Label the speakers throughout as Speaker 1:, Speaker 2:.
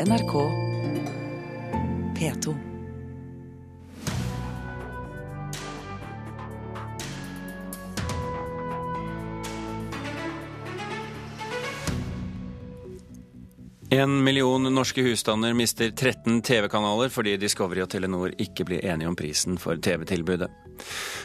Speaker 1: NRK P2.
Speaker 2: En million norske husstander mister 13 TV-kanaler fordi Discovery og Telenor ikke blir enige om prisen for TV-tilbudet.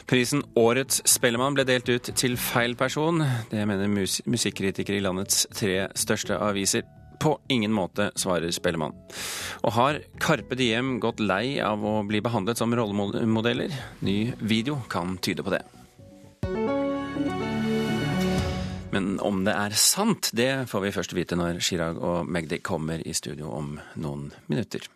Speaker 2: Prisen Årets Spellemann ble delt ut til feil person. Det mener musikkritikere i landets tre største aviser. På ingen måte, svarer Spellemann. Og har Carpe Diem gått lei av å bli behandlet som rollemodeller? Ny video kan tyde på det. Men om det er sant, det får vi først vite når Chirag og Magdi kommer i studio om noen minutter.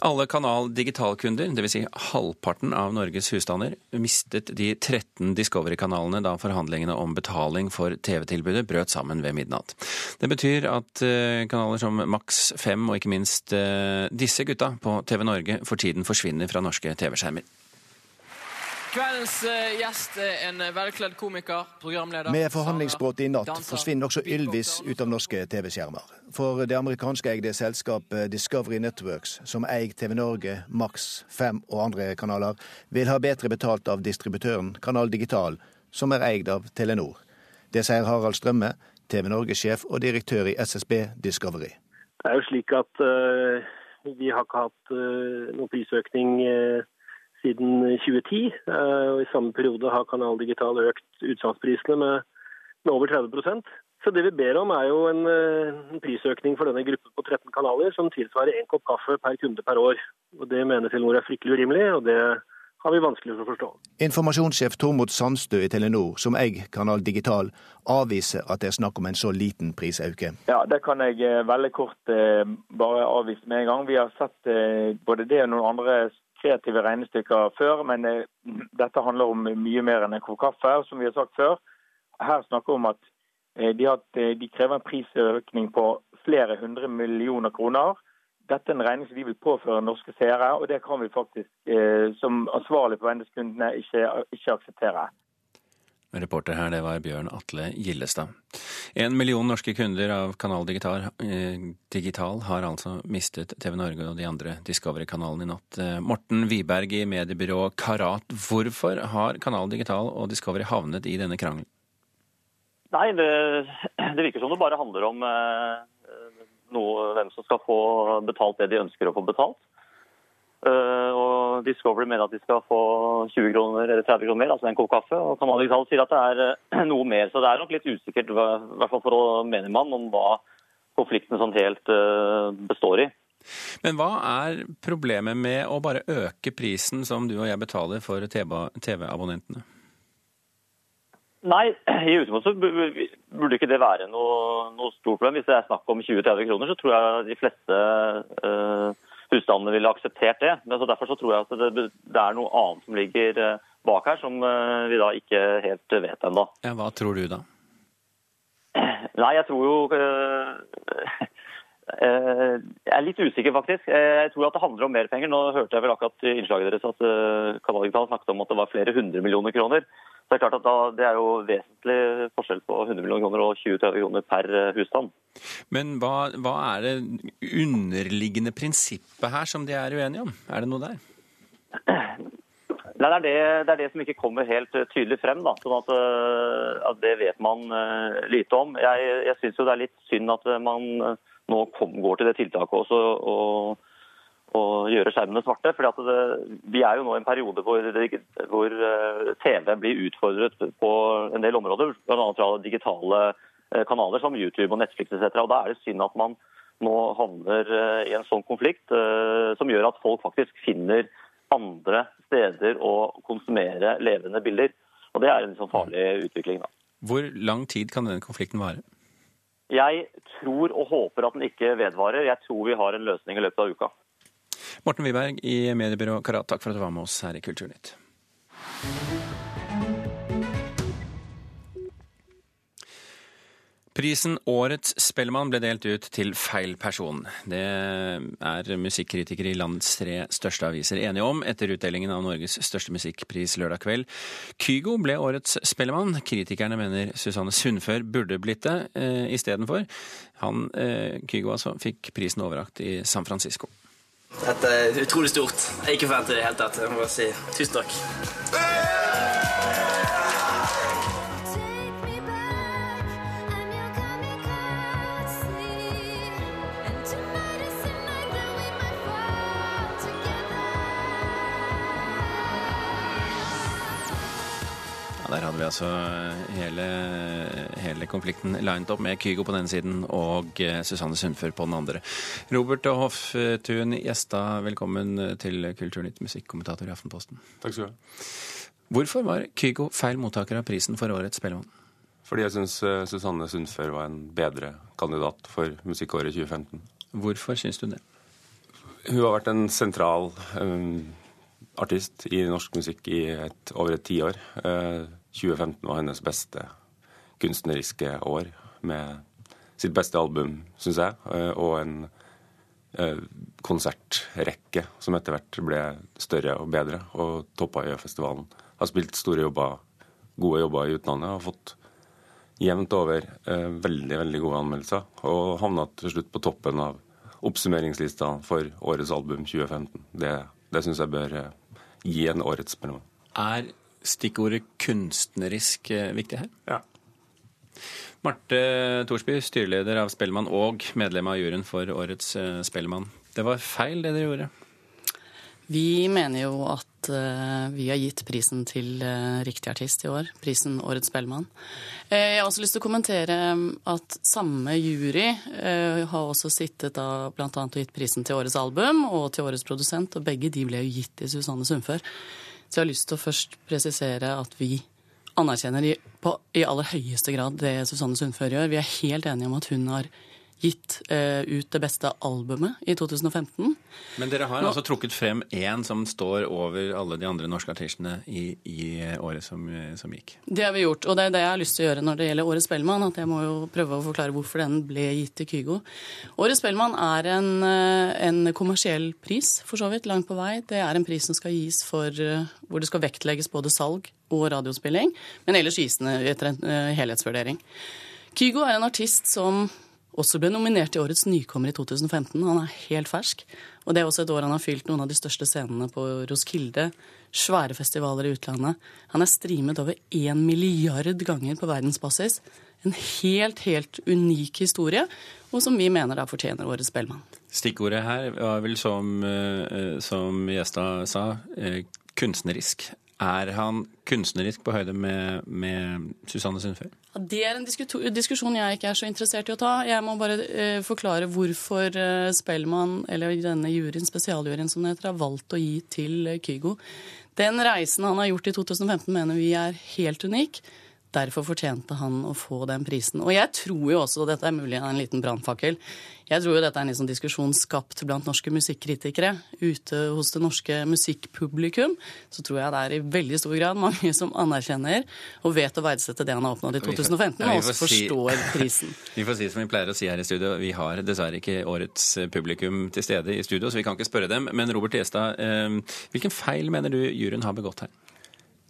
Speaker 2: Alle Kanal Digital-kunder, dvs. Si halvparten av Norges husstander, mistet de 13 Discovery-kanalene da forhandlingene om betaling for TV-tilbudet brøt sammen ved midnatt. Det betyr at eh, kanaler som Max 5 og ikke minst eh, disse gutta på TV Norge for tiden forsvinner fra norske TV-skjermer.
Speaker 3: Kveldens eh, gjest er en velkledd komiker, programleder
Speaker 4: Med forhandlingsbrudd i natt forsvinner også Ylvis ut av norske TV-skjermer. For det amerikanske eide selskapet Discovery Networks, som eier TV Norge, Max Fem og andre kanaler, vil ha bedre betalt av distributøren Kanal Digital, som er eid av Telenor. Det sier Harald Strømme, TV Norge-sjef og direktør i SSB Discovery.
Speaker 5: Det er jo slik at uh, vi har ikke hatt uh, noen prisøkning uh, siden 2010. Eh, og I samme periode har Kanal Digital økt utsalgsprisene med, med, over 30 Så det vi ber om er jo en, eh, en, prisøkning for denne gruppen på 13 kanaler som tilsvarer én kopp kaffe per kunde per år. Og Det mener Telenor er fryktelig urimelig, og det har vi vanskelig for å forstå.
Speaker 4: Informasjonssjef Tormod Sandstø i Telenor, som eier Kanal Digital, avviser at det er snakk om en så liten prisauke.
Speaker 6: Ja, Det kan jeg eh, veldig kort bare avvise med en gang. Vi har sett både det og noen andre kreative regnestykker før, men eh, dette handler om mye mer enn en kopp kaffe. Som vi har sagt før, her snakker vi om at eh, de, har, eh, de, krever en prisøkning på flere hundre millioner kroner. Dette er en regning som de vil påføre norske seere, og det kan vi faktisk som ansvarlig på venneskundene ikke, ikke akseptere.
Speaker 2: Reporter her, det var Bjørn Atle Gillestad. En million norske kunder av Kanal Digital, eh, Digital, har altså mistet TV Norge og de andre Discovery-kanalene i natt. Eh, Morten Wiberg i mediebyrået Karat, hvorfor har Kanal Digital og Discovery havnet i denne krangelen?
Speaker 7: Nei, det, det virker som det bare handler om eh, noe, hvem som skal få betalt det de ønsker å få betalt. Uh, og Discovery mener at de skal få 20 kroner eller 30 kroner mer, altså en kopp kaffe. Og Kanal Digital sier at det er uh, noe mer. Så det er nok litt usikkert, i hvert fall for menigmann, om hva konflikten sånn helt uh, består i.
Speaker 2: Men hva er problemet med å bare øke prisen som du og jeg betaler for TV-abonnentene?
Speaker 7: Nei, i utgangspunktet burde ikke det være noe, noe, stort problem. Hvis det er snakk om 20-30 kroner, så tror jeg de fleste husstandene ville akseptert det. Men så Derfor så tror jeg at det, det, er noe annet som ligger eh, bak her, som eh, vi da ikke helt vet ennå.
Speaker 2: Ja, hva tror du da?
Speaker 7: Nei, jeg tror jo øh, Jeg er litt usikker, faktisk. Jeg tror at det handler om mer penger. Nå hørte jeg vel akkurat i innslaget deres at Kanal Digital snakket om at det var flere hundre millioner kroner. Så Det er klart at da, det er jo vesentlig forskjell på 100 millioner kroner og 20-30 kroner per husstand.
Speaker 2: Men hva, hva, er det underliggende prinsippet her som de er uenige om? Er det noe der?
Speaker 7: Nei, det, er det, det, er det som ikke kommer helt tydelig frem. Da. sånn at, eh, at Det vet man lite om. Jeg, jeg syns det er litt synd at man nå kom, går til det tiltaket også, og, og gjøre skjermene svarte. det, Vi er jo nå i en periode hvor, hvor TV blir utfordret på en del områder, bl.a. fra digitale Eh, kanaler som YouTube og Netflix etc. Og Da er det synd at man nå havner eh, i en sånn konflikt eh, som gjør at folk faktisk finner andre steder å konsumere levende bilder. Og Det er en sånn farlig utvikling. da.
Speaker 2: Hvor lang tid kan denne konflikten vare?
Speaker 7: Jeg tror og håper at den ikke vedvarer. Jeg tror vi har en løsning i løpet av uka.
Speaker 2: Morten Wiberg i mediebyrået Karat, takk for at du var med oss her i Kulturnytt. Prisen Årets Spellemann ble delt ut til feil person. Det er musikkritikere i landets tre største aviser enige om etter utdelingen av Norges største musikkpris lørdag kveld. Kygo ble Årets Spellemann. Kritikerne mener Susanne Sundfør burde blitt det eh, istedenfor. Han, eh, Kygo altså, fikk prisen overrakt i San Francisco.
Speaker 1: Dette er utrolig stort. Jeg er ikke forventet det i det hele tatt. Jeg må bare si tusen takk.
Speaker 2: Vi altså hele, hele konflikten linet opp med Kygo på den ene siden og eh, Susanne Sundfør på den andre. Robert Hoftun Gjestad, velkommen til Kulturnytt, musikkommentator i Aftenposten.
Speaker 8: Takk skal du ha.
Speaker 2: Hvorfor var Kygo feil mottaker av prisen for årets Spellemann?
Speaker 8: Fordi jeg syns Susanne Sundfør var en bedre kandidat for musikkåret 2015.
Speaker 2: Hvorfor syns du det?
Speaker 8: Hun har vært en sentral um, artist i norsk musikk i et, over et tiår. Uh, 2015 var hennes beste kunstneriske år, med sitt beste album, syns jeg, uh, og en uh, konsertrekke som etter hvert ble større og bedre, og toppa Øyafestivalen. Har spilt store jobber, gode jobber i utlandet, og fått jevnt over eh, veldig veldig gode anmeldelser. Og havna til slutt på toppen av oppsummeringslista for årets album 2015. Det, det syns jeg bør eh, gi en årets Spellemann.
Speaker 2: Er stikkordet kunstnerisk eh, viktig her?
Speaker 8: Ja.
Speaker 2: Marte Thorsby, styreleder av Spellemann og medlem av juryen for årets eh, Spellemann. Det var feil det dere gjorde?
Speaker 9: Vi mener jo at uh, vi har gitt prisen til uh, riktig artist i år. Prisen Årets Spellemann. Uh, jeg har også lyst til å kommentere at samme jury har også sittet da bl.a. og gitt prisen til årets album og til årets produsent, og begge de ble jo gitt til Susanne Sundfør. Så jeg har lyst til å først presisere at vi anerkjenner i, på, i aller høyeste grad det Susanne Sundfør gjør. Vi er helt enige om at hun har gitt eh, ut det beste albumet i 2015.
Speaker 2: Men dere har
Speaker 9: Nå-
Speaker 2: altså trukket frem én som står over alle de andre norske artistene i, i året som, som gikk.
Speaker 9: Det har vi gjort, og det er det jeg har lyst til å gjøre når det gjelder Årets Spellemann. At jeg må jo prøve å forklare hvorfor den ble gitt til Kygo. Årets Spellemann er en, eh, en kommersiell pris, for så vidt, langt på vei. Det er en pris som skal gis for eh, hvor det skal vektlegges både salg og radiospilling, men ellers gis den etter en eh, helhetsvurdering. Kygo er en artist som også ble nominert til Årets nykommer i 2015. Han er helt fersk. Og det er også et år han har fylt noen av de største scenene på Roskilde. Svære festivaler i utlandet. Han er streamet over én milliard ganger på verdensbasis. En helt, helt unik historie, og som vi mener da fortjener Årets Spellemann.
Speaker 2: Stikkordet her var vel som, eh, som Gjestad sa, eh, kunstnerisk. Er han kunstnerisk på høyde med, med Susanne Sundfør?
Speaker 9: Ja, Det er en diskusjon jeg ikke er så interessert i å ta. Jeg må bare eh, forklare hvorfor eh, Spellemann, eller denne juryen, spesialjuryen som det heter, har valgt å gi til eh, Kygo. Den reisen han har gjort i 2015 mener vi er helt unik. Derfor fortjente han å få den prisen. Og jeg tror jo også, og dette er mulig en liten brannfakkel, jeg tror jo dette er en liksom diskusjon skapt blant norske musikkritikere. Ute hos det norske musikkpublikum så tror jeg det er i veldig stor grad mange som anerkjenner og vet å verdsette det han har oppnådd i 2015, og også forstår prisen.
Speaker 2: Vi får si som vi pleier å si her i studio, vi har dessverre ikke årets publikum til stede i studio, så vi kan ikke spørre dem. Men Robert Gjestad, eh, hvilken feil mener du juryen har begått her?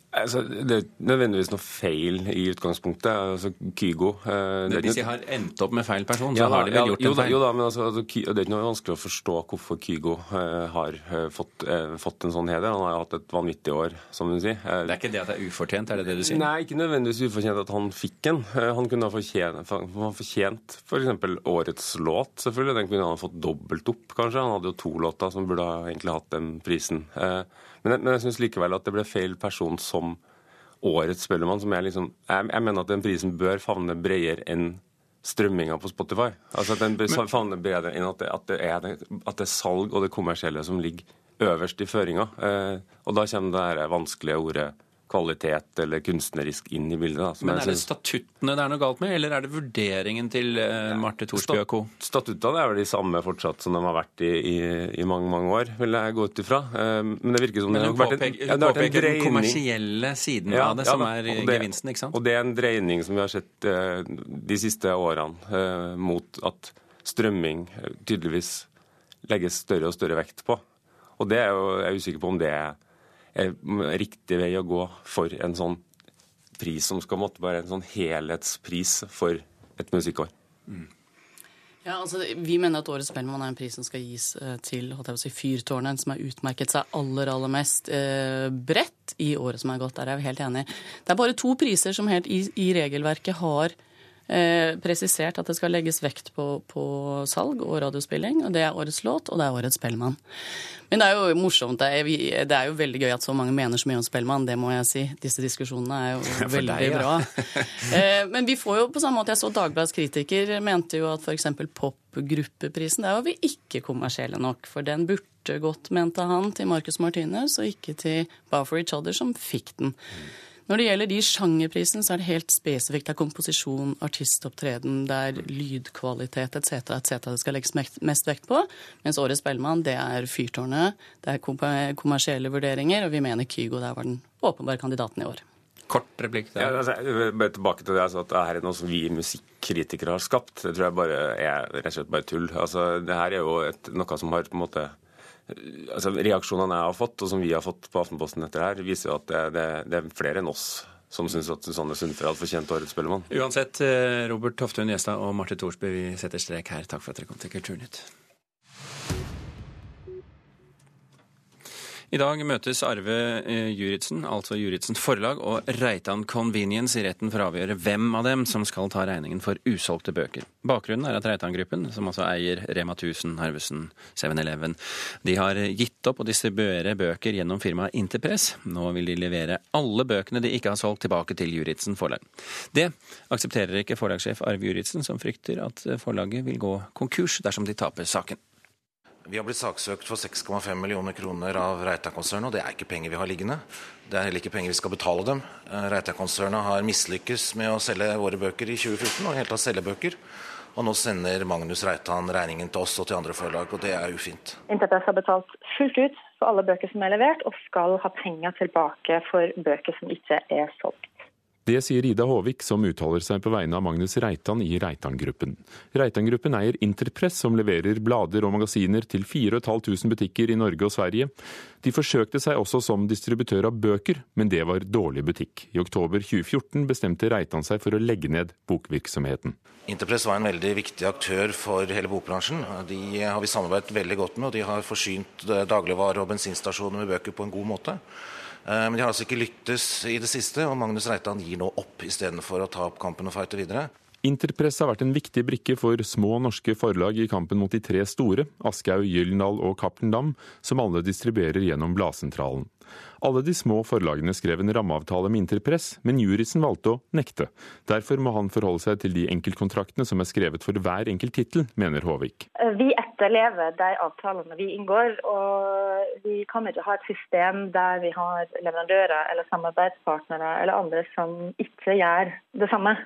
Speaker 8: Altså, det er ikke nødvendigvis noe feil i utgangspunktet. Altså, Kygo eh, det er
Speaker 2: Hvis de har endt opp med feil person, så
Speaker 8: Ja,
Speaker 2: har de
Speaker 8: ja,
Speaker 2: vel gjort
Speaker 8: jo,
Speaker 2: en feil?
Speaker 8: jo da, men altså, altså, det er ikke noe vanskelig å forstå hvorfor Kygo eh, har eh, fått, eh, fått en sånn heder. Han har hatt et vanvittig år, som du sier. Eh,
Speaker 2: Det er ikke det at det er ufortjent, er det det du sier?
Speaker 8: Nei, ikke nødvendigvis ufortjent at han fikk en. Eh, Han kunne ha fortjent, fortjent f.eks. årets låt, selvfølgelig. Den kunne han ha fått dobbelt opp, kanskje. Han hadde jo to låter som burde ha egentlig hatt den prisen. Eh, Men jeg, men jeg syns likevel at det ble feil person som årets Spellemann. Som jeg liksom jeg, jeg mener at den prisen bør favne bredere enn strømminga på Spotify. Altså at den bør favne bredere enn at det, at, det er, at det er salg og det kommersielle som ligger øverst i føringa. Eh, og da kommer det her vanskelige ordet kvalitet eller kunstnerisk inn i bildet. Da,
Speaker 2: Men er det statuttene det er noe galt med, eller er det vurderingen til uh, Marte Thorsby co.?
Speaker 8: Statuttene er vel de samme fortsatt som de har vært i, i, i mange mange år, vil jeg gå ut ifra. Uh, men det virker som det
Speaker 2: har vært en, ja, det påpeker den kommersielle siden ja, av det, som er det, gevinsten, ikke sant?
Speaker 8: Og det er en dreining som vi har sett uh, de siste årene mot at strømming tydeligvis legges større og større vekt på. Og det er jo, jeg er usikker på om det er riktig vei å gå for en sånn pris som skal måtte være en sånn helhetspris for et musikkår.
Speaker 9: Ja, altså, Vi mener at Årets Spellemann er en pris som skal gis eh, til si, Fyrtårnet, som har utmerket seg aller aller mest eh, bredt i året som er gått. Der er vi helt enige. Det er bare to priser som helt i, i regelverket har eh, presisert at det skal legges vekt på, på, salg og radiospilling. og Det er årets låt, og det er årets Spellemann. Men det er jo morsomt. Det er, det er, jo veldig gøy at så mange mener så mye om Spellemann, det må jeg si. Disse diskusjonene er jo veldig deg, ja. bra. eh, men vi får jo på samme måte Jeg så Dagbladets kritiker mente jo at f.eks. popgruppeprisen der var vi ikke kommersielle nok. For den burde gått, mente han, til Marcus Martinez og ikke til Bow for Each Other, som fikk den. Når det gjelder de sjangerprisene, så er det helt spesifikt. Det er komposisjon, artistopptreden, det er lydkvalitet etc. etc. det skal legges mest vekt på. Mens Årets Spellemann, det er Fyrtårnet, det er kommersielle vurderinger, og vi mener Kygo der var den åpenbare kandidaten i år.
Speaker 2: Kort replikk der.
Speaker 8: Ja, altså, bare tilbake til det altså, at dette er noe som vi musikkritikere har skapt. Det tror jeg bare er rett og slett bare tull. Altså, det her er jo et, noe som har på en måte altså, Reaksjonene jeg har fått, og som vi har fått på Aftenposten etter her, viser jo at det, det, det er flere enn oss som syns at Susanne Sundfjell hadde fortjent årets Spellemann.
Speaker 2: Uansett, eh, Robert Toftun Gjestad og Marte Thorsby, vi setter strek her. Takk for at dere kom til Kulturnytt. I dag møtes Arve eh, Juritzen, altså Juritzen Forlag, og Reitan Convenience i retten for å avgjøre hvem av dem som skal ta regningen for usolgte bøker. Bakgrunnen er at Reitan-gruppen, som altså eier Rema 1000, Narvesen, 7-Eleven, de har gitt opp å distribuere bøker gjennom firmaet Interpress. Nå vil de levere alle bøkene de ikke har solgt, tilbake til Juritzen Forlag. Det aksepterer ikke forlagssjef Arve Juritzen, som frykter at forlaget vil gå konkurs dersom de taper saken.
Speaker 10: Vi har blitt saksøkt for 6,5 millioner kroner av Reita-konsernet, og det er ikke penger vi har liggende. Det er heller ikke penger vi skal betale dem. Eh, Reita-konsernet har mislykkes med å selge våre bøker i 2014, og helt tatt selge bøker. Og nå sender Magnus Reitan regningen til oss og til andre forlag, og det er ufint.
Speaker 11: Interpress har betalt fullt ut for alle bøker som er levert, og skal ha penger tilbake for bøker som ikke er solgt.
Speaker 12: Det sier Ida Håvik, som uttaler seg på vegne av Magnus Reitan i Reitan-gruppen. Reitan-gruppen eier Interpress, som leverer blader og magasiner til 4500 butikker i Norge og Sverige. De forsøkte seg også som distributør av bøker, men det var dårlig butikk. I oktober 2014 bestemte Reitan seg for å legge ned bokvirksomheten.
Speaker 10: Interpress var en veldig viktig aktør for hele bokbransjen. De har vi samarbeidet veldig godt med, og de har forsynt dagligvare og bensinstasjoner med bøker på en god måte. Eh, men de har altså ikke lyttes i det siste, og Magnus Reitan gir nå opp istedenfor å ta opp kampen og fighte videre.
Speaker 12: Interpress har vært en viktig brikke for små norske forlag i kampen mot de tre store, Aschehoug, Gyldendal og Cappelen Dam, som alle distribuerer gjennom Bladsentralen. Alle de små forlagene skrev en rammeavtale med Interpress, men jurisen valgte å nekte. Derfor må han forholde seg til de enkeltkontraktene som er skrevet for hver enkelt tittel, mener Håvik.
Speaker 11: Vi etterlever de avtalene vi inngår, og vi kan ikke ha et system der vi har leverandører eller samarbeidspartnere eller andre som ikke gjør det samme.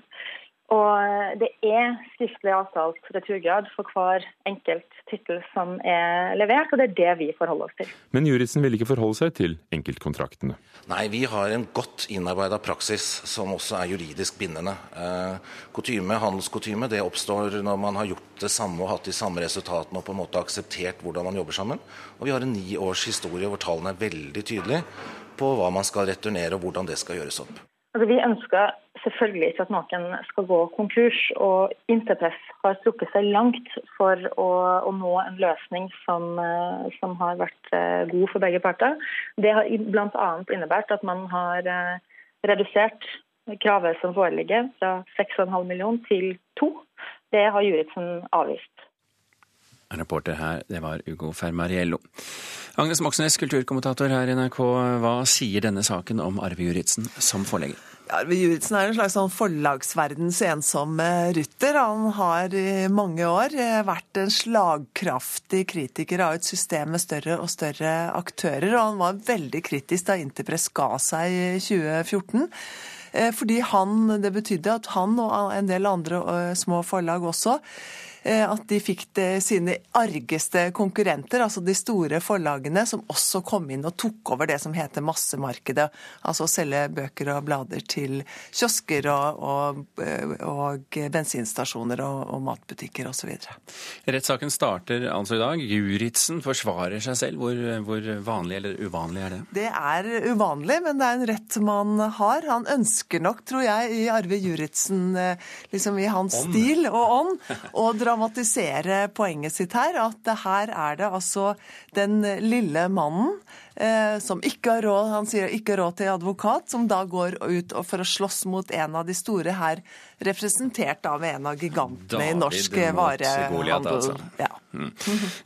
Speaker 11: Og det er skriftlig avtalt returgrad for hver enkelt tittel som er levert, og det er det vi forholder oss til.
Speaker 12: Men juristen vil ikke forholde seg til enkeltkontraktene?
Speaker 10: Nei, vi har en godt innarbeida praksis som også er juridisk bindende. Eh, kutyme, Handelskotyme det oppstår når man har gjort det samme og hatt de samme resultatene og på en måte akseptert hvordan man jobber sammen. Og vi har en ni års historie hvor tallene er veldig tydelige på hva man skal returnere og hvordan det skal gjøres opp.
Speaker 11: Altså, vi ønsker selvfølgelig ikke at noen skal gå konkurs, og Interpress har strukket seg langt for å, å nå en løsning som, eh, som, har vært eh, god for begge parter. Det har bl.a. innebært at man har eh, redusert kravet som foreligger fra 6,5 millioner til 2. Det har Juritzen avvist.
Speaker 2: Reporter her, det var Ugo Fermariello. Agnes Moxnes, kulturkommentator her i NRK. Hva sier denne saken om Arve Juritzen som forlegger?
Speaker 13: Arve Juritzen er en slags sånn forlagsverdens ensomme rytter. Han har i mange år eh, vært en slagkraftig kritiker av et system med større og større aktører. Og han var veldig kritisk da Interpress ga seg i 2014. Eh, fordi han, Det betydde at han og en del andre eh, små forlag også at de fikk sine argeste konkurrenter, altså de store forlagene, som også kom inn og tok over det som heter massemarkedet. Altså å selge bøker og blader til kiosker og, og, eh, og bensinstasjoner og, og matbutikker osv.
Speaker 2: Rettssaken starter altså i dag. Juritzen forsvarer seg selv. Hvor, hvor vanlig eller uvanlig er det?
Speaker 13: Det er uvanlig, men det er en rett man har. Han ønsker nok, tror jeg, i Arve Juritzen, eh, liksom i hans ånd. stil og ånd, å dra dramatisere poenget sitt her. At her er det altså den lille mannen eh, som ikke har råd, han sier ikke har råd til advokat, som da går ut for å slåss mot en av de store her, representert av en av gigantene i norsk varehandel. Altså. Ja.
Speaker 2: Mm.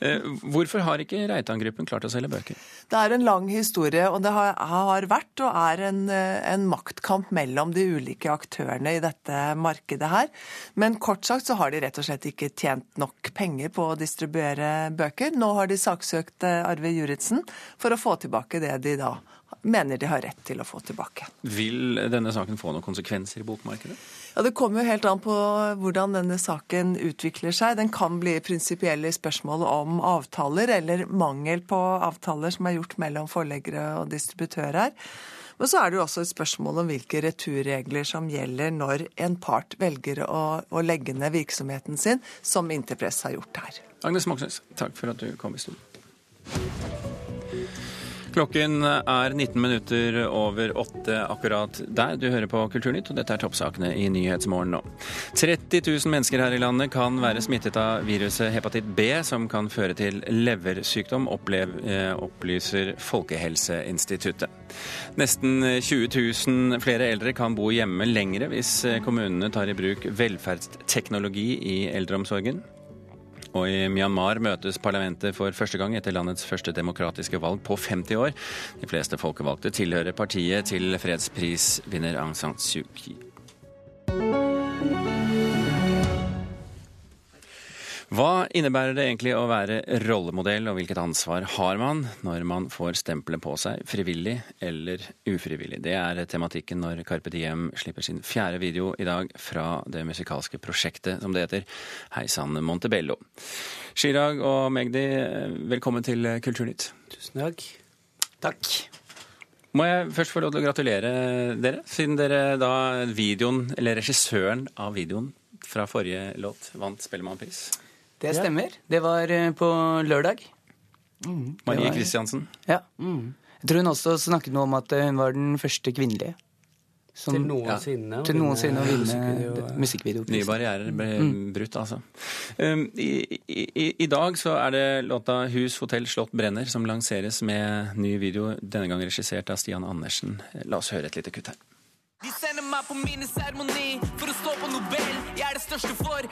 Speaker 2: Eh, hvorfor har ikke Reitan-gruppen klart å selge bøker?
Speaker 13: Det er en lang historie, og det har, har vært og er en, eh, en, maktkamp mellom de ulike aktørene i dette markedet her. Men kort sagt så har de rett og slett ikke tjent nok penger på å distribuere bøker. Nå har de saksøkt eh, Arve Juritzen for å få tilbake det de da mener de har rett til å få tilbake.
Speaker 2: Vil denne saken få noen konsekvenser i bokmarkedet?
Speaker 13: Ja, Det kommer jo helt an på hvordan denne saken utvikler seg. Den kan bli prinsipiell i spørsmålet om avtaler, eller mangel på avtaler som er gjort mellom forleggere og distributører. Men så er det jo også et spørsmål om hvilke returregler som gjelder når en part velger å, å legge ned virksomheten sin, som Interpress har gjort her.
Speaker 2: Agnes Moxnes, takk for at du kom i studio. Klokken er 19 minutter over åtte akkurat der. Du hører på Kulturnytt, og dette er toppsakene i Nyhetsmorgen nå. 30 000 mennesker her i landet kan være smittet av viruset hepatitt B, som kan føre til leversykdom, eh, opplyser Folkehelseinstituttet. Nesten 20 000 flere eldre kan bo hjemme lengre hvis kommunene tar i bruk velferdsteknologi i eldreomsorgen. Og i Myanmar møtes parlamentet for første gang etter landets første demokratiske valg på 50 år. De fleste folkevalgte tilhører partiet til fredsprisvinner Aung San Suu Kyi. Hva innebærer det egentlig å være rollemodell, og hvilket ansvar har man når man får stempelet på seg, frivillig eller ufrivillig? Det er tematikken når Carpe Diem slipper sin fjerde video i dag fra det musikalske prosjektet, som det heter, Hei sann Montebello. Chirag og Magdi, velkommen til Kulturnytt.
Speaker 14: Tusen takk.
Speaker 2: Takk. Må jeg først få lov til å gratulere dere, siden dere da videoen, eller regissøren av videoen fra forrige låt vant Spellemannpris.
Speaker 14: Det stemmer. Det var eh, på lørdag.
Speaker 2: Mm, Marie Kristiansen.
Speaker 14: Ja. Mm. Jeg tror hun også snakket noe om at eh, hun var den første kvinnelige.
Speaker 15: Som, til noensinne,
Speaker 14: ja, til noensinne å vinne musikkvideoprisen.
Speaker 2: Nye barrierer ble mm. brutt, altså. Um, i, i, I, dag så er det låta 'Hus, hotell, slott, brenner' som lanseres med ny video, denne gang regissert av Stian Andersen. La oss høre et lite kutt her. De sender meg på minneseremoni for å stå på Nobel. Jeg er det største for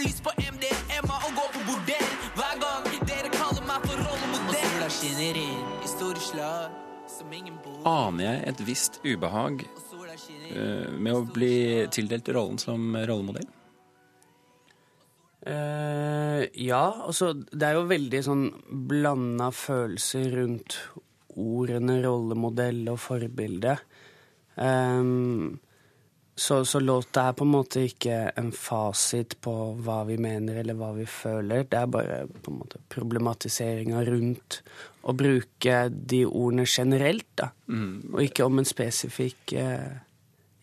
Speaker 2: får lyst på MDMA og gå på bordell. Hver gang dere kaller meg for rollemodell. Og sola skinner inn i store slag som ingen bor Aner jeg et visst ubehag uh, med å bli tildelt rollen som rollemodell?
Speaker 15: Uh, ja, altså det er jo veldig sånn blanda følelser rundt ordene rollemodell og forbilde. Um, så, så, låta er på en måte ikke en fasit på hva vi mener eller hva vi føler. Det er bare på en måte problematiseringa rundt å bruke de ordene generelt, da. Mm. Og ikke om en spesifikk eh,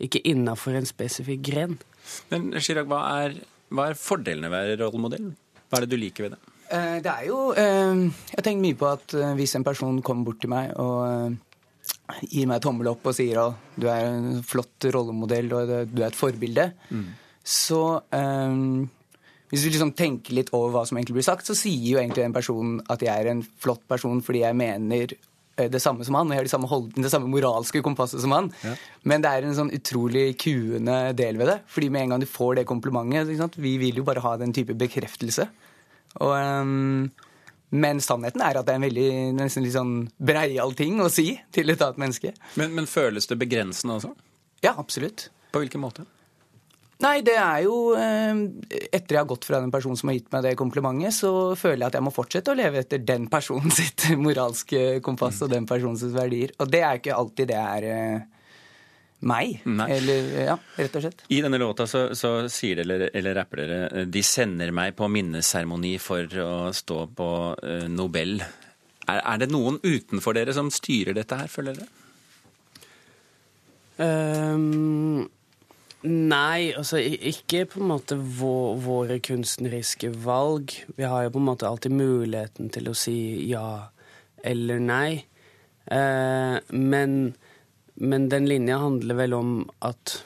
Speaker 15: Ikke innafor en spesifikk gren.
Speaker 2: Men Chirag, hva er, hva er fordelene ved å være rollemodell? Hva er det du liker ved det?
Speaker 15: Eh, det er jo eh, Jeg har tenkt mye på at hvis en person kommer bort til meg og gir meg tommel opp og sier at du er en flott rollemodell og du er et forbilde, mm. så hvis du liksom tenker litt over hva som egentlig blir sagt, så sier jo egentlig den personen at jeg er en flott person fordi jeg mener
Speaker 14: eh, det samme som han, og jeg har de samme hold, det samme moralske kompasset som han. Ja. Men det er en sånn utrolig kuende del ved det. fordi med en gang du får det komplimentet Vi vil jo bare ha den type bekreftelse. Og, um, men sannheten er at det er en veldig nesten litt sånn breial ting å si til et annet menneske.
Speaker 2: Men, men føles det begrensende også?
Speaker 14: Ja, absolutt.
Speaker 2: På hvilken måte?
Speaker 14: Nei, det er jo eh, Etter jeg har gått fra den personen som har gitt meg det komplimentet, så føler jeg at jeg må fortsette å leve etter den personen sitt moralske kompass og den personens verdier. Og det er ikke alltid det er eh, meg. Nei. Eller, ja, rett og slett.
Speaker 2: I denne låta så, så sier dere, eller rapper dere, de sender meg på minneseremoni for å stå på uh, Nobel. Er, er, det noen utenfor dere som styrer dette her, føler dere?
Speaker 15: Um, Nei, altså ikke på en måte våre kunstneriske valg. Vi har jo på en måte alltid muligheten til å si ja eller nei. Uh, men, men, den linja handler vel om at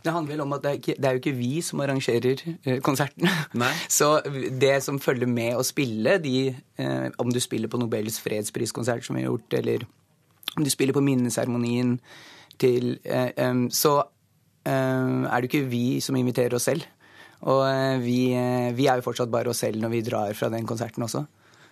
Speaker 14: det handler vel om at det er, ikke, det er jo ikke vi som arrangerer konserten. konserten. Så det som følger med å spille, de, eh, om du spiller på Nobels fredspriskonsert, som vi har gjort, eller om du spiller på minneseremonien til eh, um, Så Eh, er det jo ikke vi som inviterer oss selv. Og eh, vi, eh, vi, er jo fortsatt bare oss selv når vi drar fra den konserten også.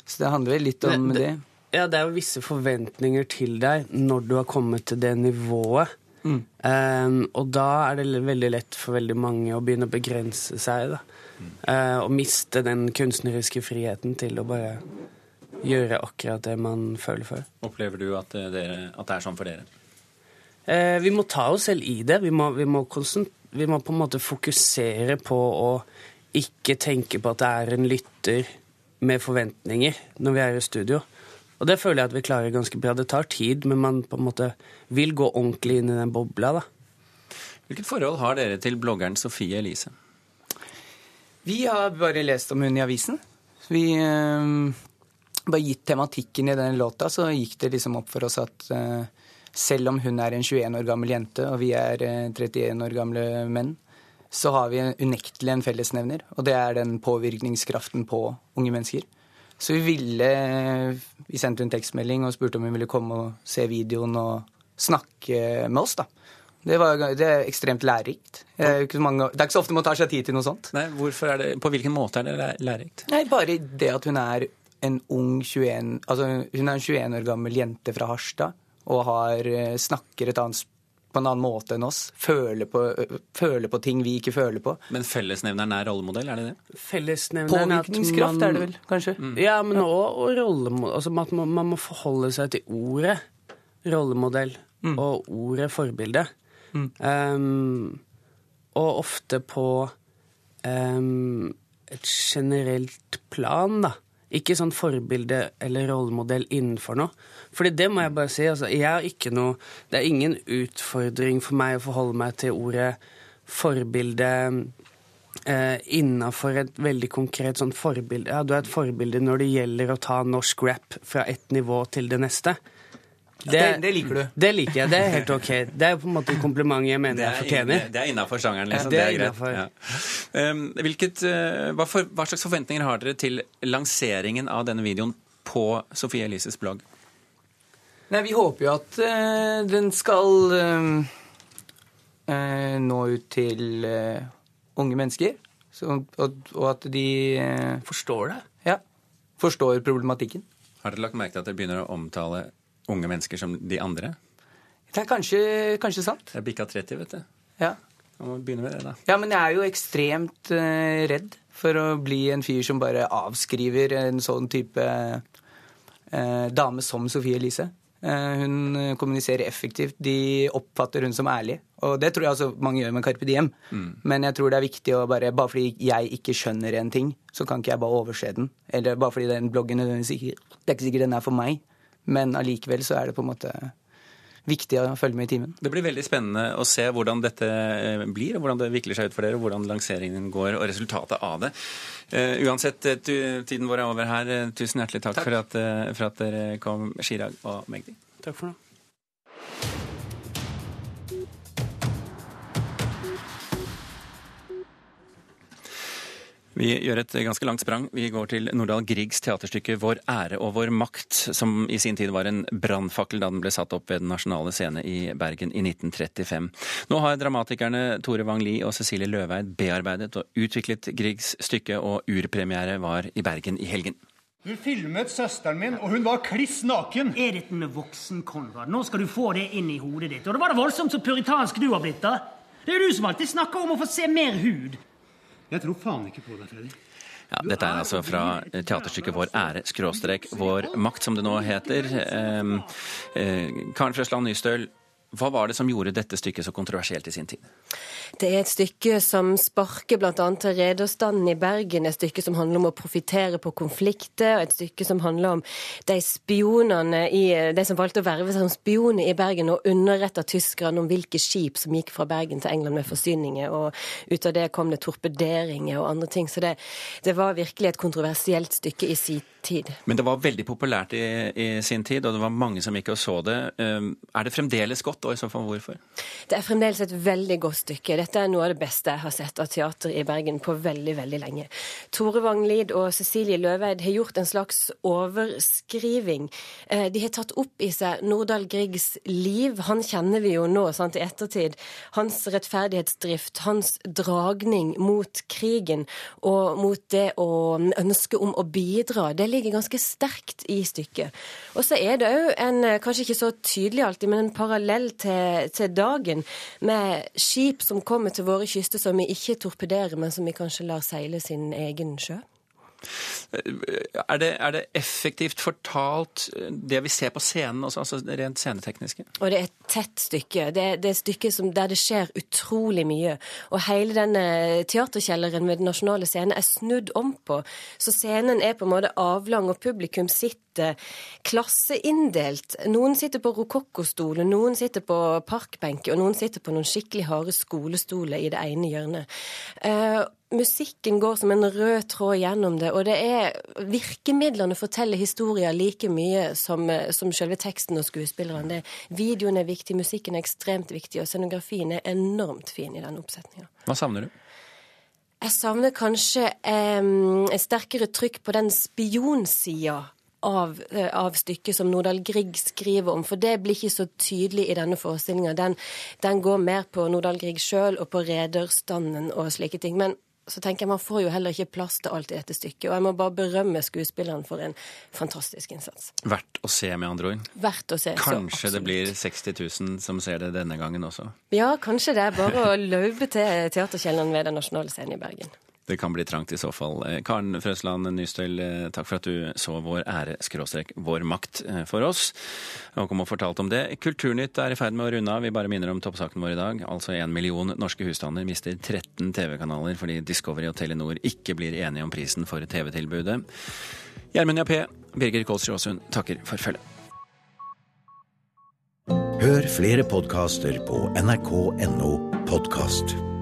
Speaker 14: Så det handler vel litt om det, det.
Speaker 15: Ja, det er jo visse forventninger til deg når du har kommet til det nivået. Mm. Um, og da er det veldig lett for veldig mange å begynne å begrense seg. da. Mm. Uh, og miste den kunstneriske friheten til å bare gjøre akkurat det man føler for.
Speaker 2: Opplever du at, dere, at det er sånn for dere?
Speaker 15: Uh, vi må ta oss selv i det. Vi må, vi, må vi må, på en måte fokusere på å ikke tenke på at det er en lytter med forventninger når vi er i studio. Og det føler jeg at vi klarer ganske bra. Det tar tid, men man på en måte vil gå ordentlig inn i den bobla. da.
Speaker 2: Hvilket forhold har dere til bloggeren Sofie Elise?
Speaker 14: Vi har bare lest om hun i avisen. Vi øh, bare gitt tematikken i den låta, så gikk det liksom opp for oss at øh, selv om hun er en 21 år gammel jente og vi er 31 eh, år gamle menn, så har vi unektelig en fellesnevner, og det er den påvirkningskraften på unge mennesker. Så vi ville Vi sendte en tekstmelding og spurte om hun ville komme og se videoen og snakke med oss, da. Det, var, det er ekstremt lærerikt. Det er, det er ikke så ofte man tar seg tid til noe sånt.
Speaker 2: Nei, hvorfor er det, På hvilken måte er det lærerikt?
Speaker 14: Nei, Bare det at hun er en ung 21 Altså, hun er en 21 år gammel jente fra Harstad og har, eh, snakker et annet på en annen måte enn oss. Føler på, føler på, ting vi ikke føler på.
Speaker 2: Men fellesnevneren er rollemodell, er det det?
Speaker 15: Fellesnevneren
Speaker 14: Påvirkningskraft man, er det vel, kanskje?
Speaker 15: Mm. Ja, men òg rollemodell. Altså, man, man, må forholde seg til ordet rollemodell mm. og ordet forbilde. Mm. Um, og ofte på um, et generelt plan, da. Ikke sånn forbilde eller rollemodell innenfor noe. Fordi det må jeg bare si. Altså, jeg har ikke noe Det er ingen utfordring for meg å forholde meg til ordet forbilde eh, innafor et veldig konkret sånn forbilde. Ja, du er et forbilde når det gjelder å ta norsk rap fra ett nivå til det neste.
Speaker 14: Det, det, det, liker du?
Speaker 15: Det liker jeg. Det er helt ok. Det er på en måte et kompliment jeg mener jeg fortjener.
Speaker 2: Det er innafor sjangeren, liksom.
Speaker 15: Ja, det er, det er
Speaker 2: Ja. Um, hvilket, uh, hva, for, hva, slags forventninger har dere til lanseringen av denne videoen på Sofie Elises blogg?
Speaker 14: Nei, Vi håper jo at uh, den skal uh, nå ut til unge mennesker. Så, og, og, at de
Speaker 15: Forstår det?
Speaker 14: Ja. Forstår problematikken.
Speaker 2: Har dere lagt merke til at dere begynner å omtale unge mennesker som de andre?
Speaker 14: Det er kanskje, kanskje sant.
Speaker 2: Jeg bikka 30, vet du.
Speaker 14: Ja.
Speaker 2: Man må begynne med det, da.
Speaker 14: Ja, men jeg er jo ekstremt uh, redd for å bli en fyr som bare avskriver en sånn type uh, dame som Sofie Elise. Uh, hun kommuniserer effektivt. De oppfatter hun som ærlig. Og det tror jeg altså mange gjør med Carpe Diem. Mm. Men jeg tror det er viktig å bare Bare fordi jeg ikke skjønner en ting, så kan ikke jeg bare overse den. Eller bare fordi den bloggen Det er ikke sikkert den er for meg. Men allikevel så er det på en måte viktig å følge med i timen.
Speaker 2: Det blir veldig spennende å se hvordan dette eh, blir, og hvordan det vikler seg ut for dere, og hvordan lanseringen går, og resultatet av det. Uh, uansett, tiden vår er over her. Tusen hjertelig takk, takk. For, at, for, at, dere kom, Chirag og Magdi.
Speaker 15: Takk for det.
Speaker 2: Vi gjør et ganske langt sprang. Vi går til Nordahl Griegs teaterstykke 'Vår ære og vår makt', som i sin tid var en brannfakkel da den ble satt opp ved Den nasjonale scene i Bergen i 1935. Nå har dramatikerne Tore Wang-Lie og Cecilie Løveid bearbeidet og utviklet Griegs stykke, og urpremiere var i Bergen i helgen.
Speaker 16: Du filmet søsteren min, og hun var kliss naken.
Speaker 17: Er dette med voksen, Konrad? Nå skal du få det inn i hodet ditt. Og det var det voldsomt så puritansk du har blitt, da. Det er jo du som alltid snakker om å få se mer hud.
Speaker 16: Jeg tror faen ikke på deg, Freddy.
Speaker 2: Ja, dette er altså fra teaterstykket Vår ære, skråstrek Vår makt, som det nå heter. Eh, eh, Karen Frøsland Nystøl, hva var det som gjorde dette stykket så kontroversielt i sin tid?
Speaker 18: Det er et stykke som sparker bl.a. til rederstanden i Bergen. Et stykke som handler om å profitere på konflikter. Et stykke som handler om de spionene i, de som valgte å verve seg som spioner i Bergen og underretta tyskerne om hvilke skip som gikk fra Bergen til England med forsyninger. Og ut av det kom det torpederinger og andre ting. Så det, det var virkelig et kontroversielt stykke i sin tid.
Speaker 2: Men det var veldig populært i, i sin tid, og det var mange som gikk og så det. Um, er det fremdeles godt? og i så fall hvorfor?
Speaker 18: Det er fremdeles et veldig godt stykke. Dette er noe av det beste jeg har sett av teater i Bergen på veldig, veldig lenge. Tore Wang-Lid og Cecilie Løveid har gjort en slags overskriving. Eh, de har tatt opp i seg Nordahl Griegs liv. Han kjenner vi jo nå sant, i ettertid. Hans rettferdighetsdrift, hans dragning mot krigen og mot det å ønske om å bidra, det ligger ganske sterkt i stykket. Og så er det òg en, kanskje ikke så tydelig alltid, men en parallell til, til, dagen med skip som kommer til våre kyster som vi ikke torpederer, men som vi kanskje lar seile sin egen sjø?
Speaker 2: Er det, er det, effektivt fortalt, det vi ser på scenen, altså rent scenetekniske?
Speaker 18: Og det er et tett stykke. Det det er et stykke som, der det skjer utrolig mye. Og hele denne teaterkjelleren med Den nasjonale scenen er snudd om på. Så scenen er på en måte avlang, og publikum sitter klasseinndelt. Noen sitter på rokokkostoler, noen sitter på parkbenker, og noen sitter på noen skikkelig harde skolestoler i det ene hjørnet. Musikken går som en rød tråd gjennom det, og det er virkemidlene forteller historier like mye som, som selve teksten og skuespillerne. Videoen er viktig, musikken er ekstremt viktig, og scenografien er enormt fin i den oppsetninga.
Speaker 2: Hva savner du?
Speaker 18: Jeg savner kanskje eh, et sterkere trykk på den spionsida av, eh, av, stykket som Nordahl Grieg skriver om, for det blir ikke så tydelig i denne forestillinga. Den, den, går mer på Nordahl Grieg sjøl og på rederstanden og slike ting. Men så tenker jeg man får jo heller ikke plass til alt i dette stykket. Og jeg må bare berømme skuespilleren for en fantastisk innsats.
Speaker 2: Verdt å se, med andre ord.
Speaker 18: Verdt å se,
Speaker 2: Kanskje det blir 60 000 som ser det denne gangen også?
Speaker 18: Ja, kanskje det. er Bare å løpe til Teaterkjelleren ved Den nasjonale scenen i Bergen.
Speaker 2: Det kan bli trangt i så fall. Eh, Karen Frøsland Nystøyl, eh, takk for at du så Vår ære skråstrek vår makt eh, for oss og kom og fortalte om det. Kulturnytt er i ferd med å runde av. Vi bare minner om toppsaken vår i dag. Altså en million norske husstander mister 13 TV-kanaler fordi Discovery og Telenor ikke blir enige om prisen for TV-tilbudet. Gjermund Jappé, Birger Kolsrud Aasund takker for følget.
Speaker 19: Hør flere podkaster på nrk.no podkast.